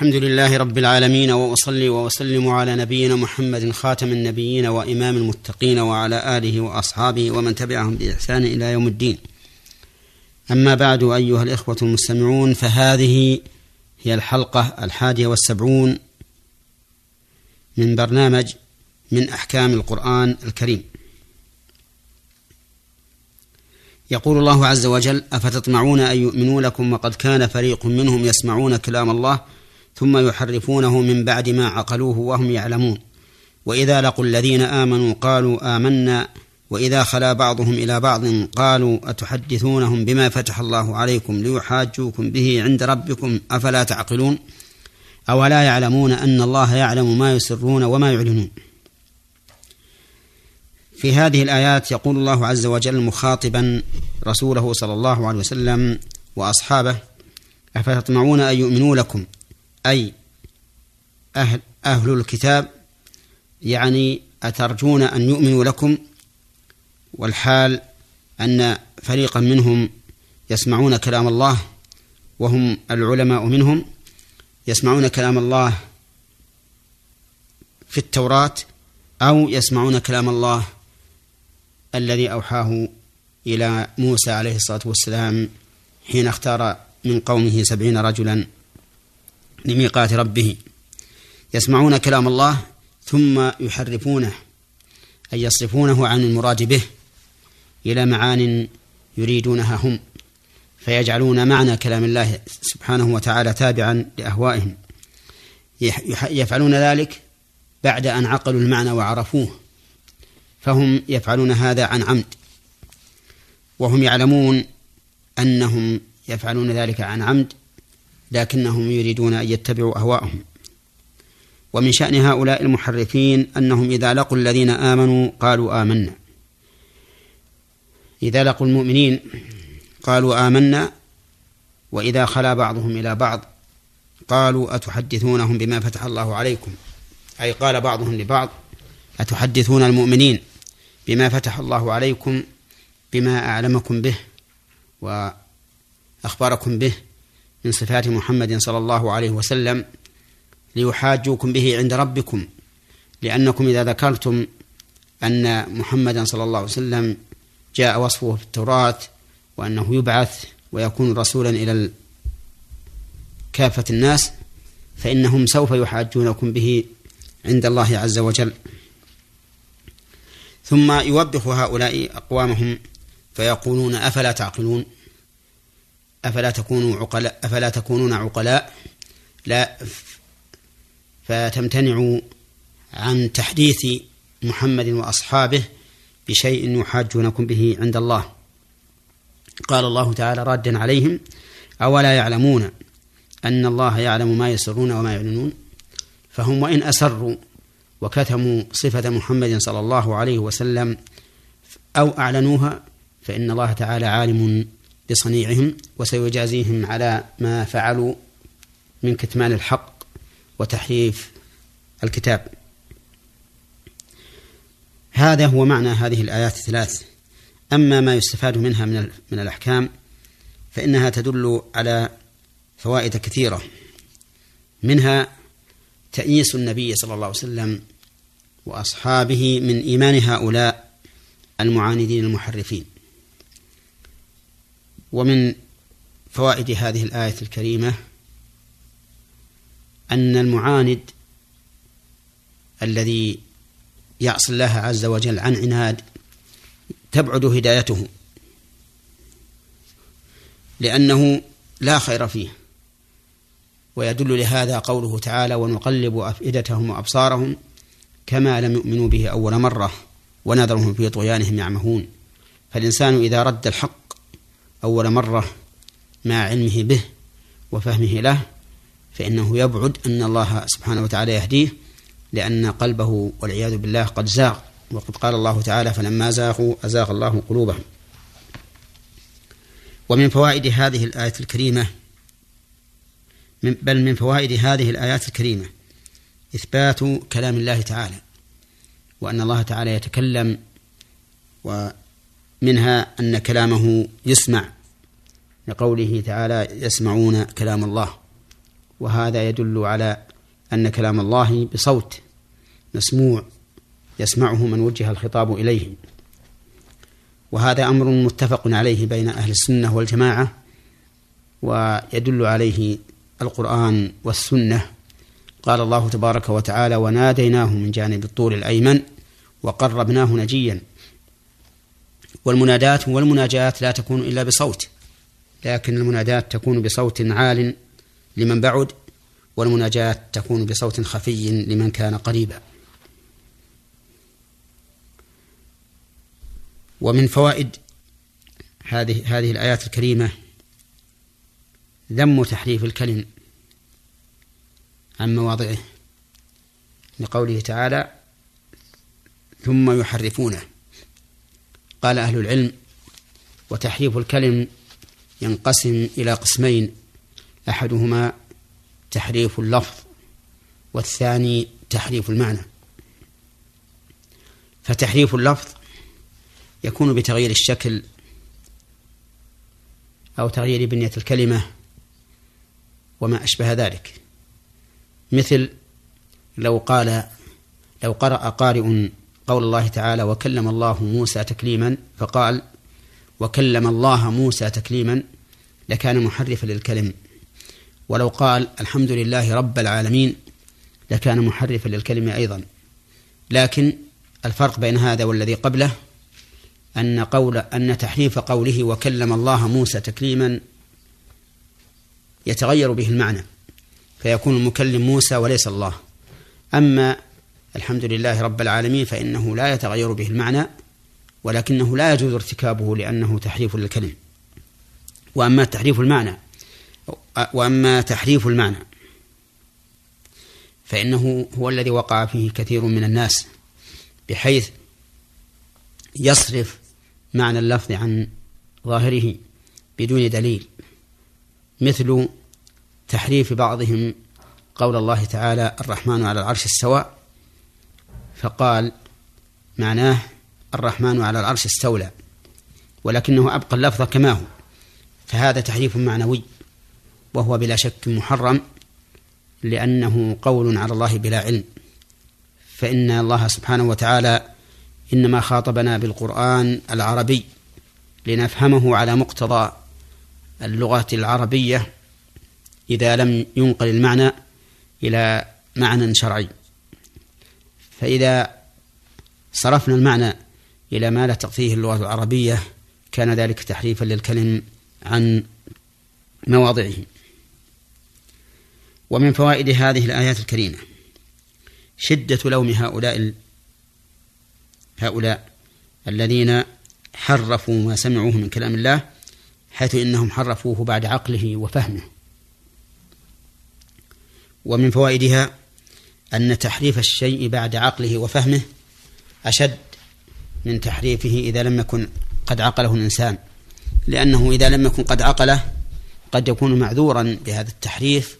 الحمد لله رب العالمين وأصلي وأسلم على نبينا محمد خاتم النبيين وإمام المتقين وعلى آله وأصحابه ومن تبعهم بإحسان إلى يوم الدين. أما بعد أيها الإخوة المستمعون فهذه هي الحلقة الحادية والسبعون من برنامج من أحكام القرآن الكريم. يقول الله عز وجل أفتطمعون أن يؤمنوا لكم وقد كان فريق منهم يسمعون كلام الله ثم يحرفونه من بعد ما عقلوه وهم يعلمون. وإذا لقوا الذين آمنوا قالوا آمنا. وإذا خلا بعضهم إلى بعض قالوا أتحدثونهم بما فتح الله عليكم ليحاجوكم به عند ربكم أفلا تعقلون؟ أولا يعلمون أن الله يعلم ما يسرون وما يعلنون. في هذه الآيات يقول الله عز وجل مخاطبا رسوله صلى الله عليه وسلم وأصحابه افتطمعون أن يؤمنوا لكم؟ أي أهل, أهل الكتاب يعني أترجون أن يؤمنوا لكم والحال أن فريقا منهم يسمعون كلام الله وهم العلماء منهم يسمعون كلام الله في التوراة أو يسمعون كلام الله الذي أوحاه إلى موسى عليه الصلاة والسلام حين اختار من قومه سبعين رجلا. لميقات ربه. يسمعون كلام الله ثم يحرفونه أي يصرفونه عن المراد به. إلى معان يريدونها هم فيجعلون معنى كلام الله سبحانه وتعالى تابعا لأهوائهم. يفعلون ذلك بعد أن عقلوا المعنى وعرفوه فهم يفعلون هذا عن عمد. وهم يعلمون أنهم يفعلون ذلك عن عمد لكنهم يريدون أن يتبعوا أهواءهم. ومن شأن هؤلاء المحرفين أنهم إذا لقوا الذين آمنوا قالوا آمنا. إذا لقوا المؤمنين قالوا آمنا وإذا خلا بعضهم إلى بعض قالوا أتحدثونهم بما فتح الله عليكم؟ أي قال بعضهم لبعض أتحدثون المؤمنين بما فتح الله عليكم؟ بما أعلمكم به وأخبركم به؟ من صفات محمد صلى الله عليه وسلم ليحاجوكم به عند ربكم لأنكم إذا ذكرتم أن محمدا صلى الله عليه وسلم جاء وصفه في التوراة وأنه يبعث ويكون رسولا إلى كافة الناس فإنهم سوف يحاجونكم به عند الله عز وجل. ثم يوبخ هؤلاء أقوامهم فيقولون أفلا تعقلون؟ أفلا تكونوا عقلاء أفلا تكونون عقلاء؟ لا. فتمتنعوا عن تحديث محمد وأصحابه بشيء يحاجونكم به عند الله. قال الله تعالى رادا عليهم أولا يعلمون أن الله يعلم ما يسرون وما يعلنون فهم وإن أسروا وكتموا صفة محمد صلى الله عليه وسلم أو أعلنوها فإن الله تعالى عالم بصنيعهم وسيجازيهم على ما فعلوا من كتمان الحق وتحريف الكتاب. هذا هو معنى هذه الآيات الثلاث. أما ما يستفاد منها من من الأحكام فإنها تدل على فوائد كثيرة. منها تأنيس النبي صلى الله عليه وسلم وأصحابه من إيمان هؤلاء المعاندين المحرفين. ومن فوائد هذه الآية الكريمة أن المعاند الذي يعصي الله عز وجل عن عناد تبعد هدايته لأنه لا خير فيه. ويدل لهذا قوله تعالى ونقلب أفئدتهم وأبصارهم كما لم يؤمنوا به أول مرة ونذرهم في طغيانهم يعمهون فالإنسان إذا رد الحق أول مرة مع علمه به وفهمه له فإنه يبعد أن الله سبحانه وتعالى يهديه لأن قلبه والعياذ بالله قد زاغ. وقد قال الله تعالى فلما زاغوا أزاغ الله قلوبهم. ومن فوائد هذه الآية الكريمة بل من فوائد هذه الآيات الكريمة إثبات كلام الله تعالى وأن الله تعالى يتكلم ومنها أن كلامه يسمع لقوله تعالى يسمعون كلام الله وهذا يدل على أن كلام الله بصوت مسموع يسمعه من وجه الخطاب إليه. وهذا أمر متفق عليه بين أهل السنة والجماعة ويدل عليه القرآن والسنة. قال الله تبارك وتعالى وناديناه من جانب الطور الأيمن وقربناه نجيا والمنادات والمناجات لا تكون إلا بصوت لكن المنادات تكون بصوت عال لمن بعد والمناجات تكون بصوت خفي لمن كان قريبا. ومن فوائد هذه هذه الآيات الكريمة ذم تحريف الكلم عن مواضعه لقوله تعالى ثم يحرفونه قال أهل العلم وتحريف الكلم ينقسم إلى قسمين أحدهما تحريف اللفظ والثاني تحريف المعنى. فتحريف اللفظ يكون بتغيير الشكل أو تغيير بنية الكلمة وما أشبه ذلك. مثل لو قال لو قرأ قارئ قول الله تعالى وكلم الله موسى تكليما فقال وكلم الله موسى تكليما لكان محرفا للكلم. ولو قال الحمد لله رب العالمين لكان محرفا للكلمة أيضا. لكن الفرق بين هذا والذي قبله أن قول أن تحريف قوله وكلم الله موسى تكليما يتغير به المعنى فيكون المكلم موسى وليس الله. أما الحمد لله رب العالمين فإنه لا يتغير به المعنى ولكنه لا يجوز ارتكابه لأنه تحريف للكلم. وأما تحريف المعنى وأما تحريف المعنى فإنه هو الذي وقع فيه كثير من الناس بحيث يصرف معنى اللفظ عن ظاهره بدون دليل مثل تحريف بعضهم قول الله تعالى الرحمن على العرش استوى فقال معناه الرحمن على العرش استولى ولكنه أبقى اللفظ كما هو فهذا تحريف معنوي وهو بلا شك محرم لأنه قول على الله بلا علم. فإن الله سبحانه وتعالى إنما خاطبنا بالقرآن العربي لنفهمه على مقتضى اللغة العربية إذا لم ينقل المعنى إلى معنى شرعي. فإذا صرفنا المعنى إلى ما لا تقضيه اللغة العربية كان ذلك تحريفا للكلم عن مواضعه. ومن فوائد هذه الآيات الكريمة شدة لوم هؤلاء هؤلاء الذين حرفوا ما سمعوه من كلام الله حيث إنهم حرفوه بعد عقله وفهمه. ومن فوائدها أن تحريف الشيء بعد عقله وفهمه أشد من تحريفه إذا لم يكن قد عقله الإنسان لأنه إذا لم يكن قد عقله قد يكون معذورا بهذا التحريف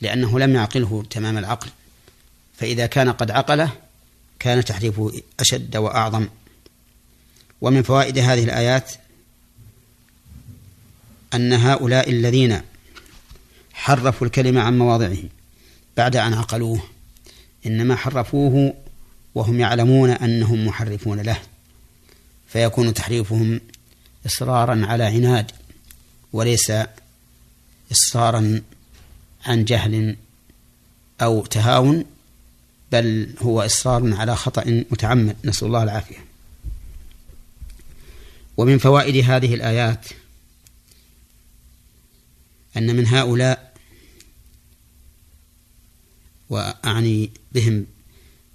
لأنه لم يعقله تمام العقل. فإذا كان قد عقله كان تحريفه أشد وأعظم. ومن فوائد هذه الآيات أن هؤلاء الذين حرفوا الكلمة عن مواضعه بعد أن عقلوه إنما حرفوه وهم يعلمون أنهم محرفون له فيكون تحريفهم إصرارا على عناد وليس إصرارا عن جهل أو تهاون بل هو إصرار على خطأ متعمد. نسأل الله العافية. ومن فوائد هذه الآيات أن من هؤلاء وأعني بهم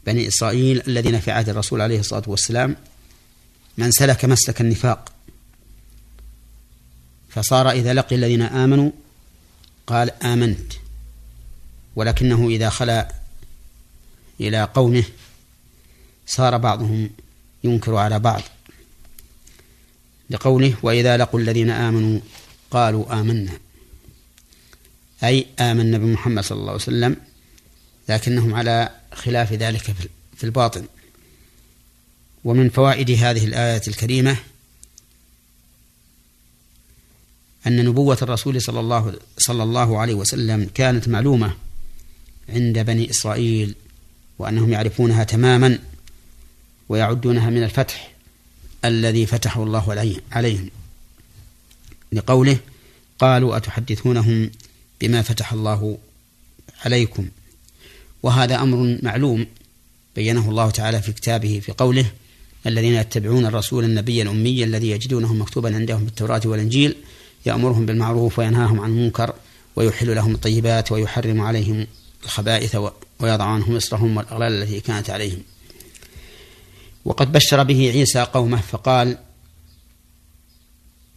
بني إسرائيل الذين في عهد الرسول عليه الصلاة والسلام من سلك مسلك النفاق. فصار إذا لقي الذين آمنوا قال آمنت ولكنه إذا خلا إلى قومه صار بعضهم ينكر على بعض لقوله وإذا لقوا الذين آمنوا قالوا آمنا أي آمنا بمحمد صلى الله عليه وسلم لكنهم على خلاف ذلك في الباطن. ومن فوائد هذه الآية الكريمة أن نبوة الرسول صلى الله صلى الله عليه وسلم كانت معلومة عند بني إسرائيل وأنهم يعرفونها تماما ويعدونها من الفتح الذي فتحه الله عليهم. لقوله قالوا أتحدثونهم بما فتح الله عليكم؟ وهذا أمر معلوم بينه الله تعالى في كتابه في قوله الذين يتبعون الرسول النبي الأمي الذي يجدونه مكتوبا عندهم في التوراة والإنجيل يأمرهم بالمعروف وينهاهم عن المنكر ويحل لهم الطيبات ويحرم عليهم الخبائث ويضع عنهم إصرهم والأغلال التي كانت عليهم. وقد بشر به عيسى قومه فقال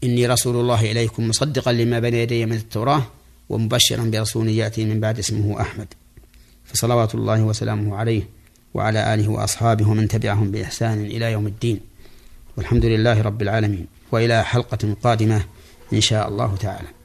إني رسول الله إليكم مصدقا لما بين يدي من التوراة ومبشرا برسول يأتي من بعد اسمه أحمد. فصلوات الله وسلامه عليه وعلى آله وأصحابه ومن تبعهم بإحسان إلى يوم الدين. والحمد لله رب العالمين. وإلى حلقة قادمة إن شاء الله تعالى.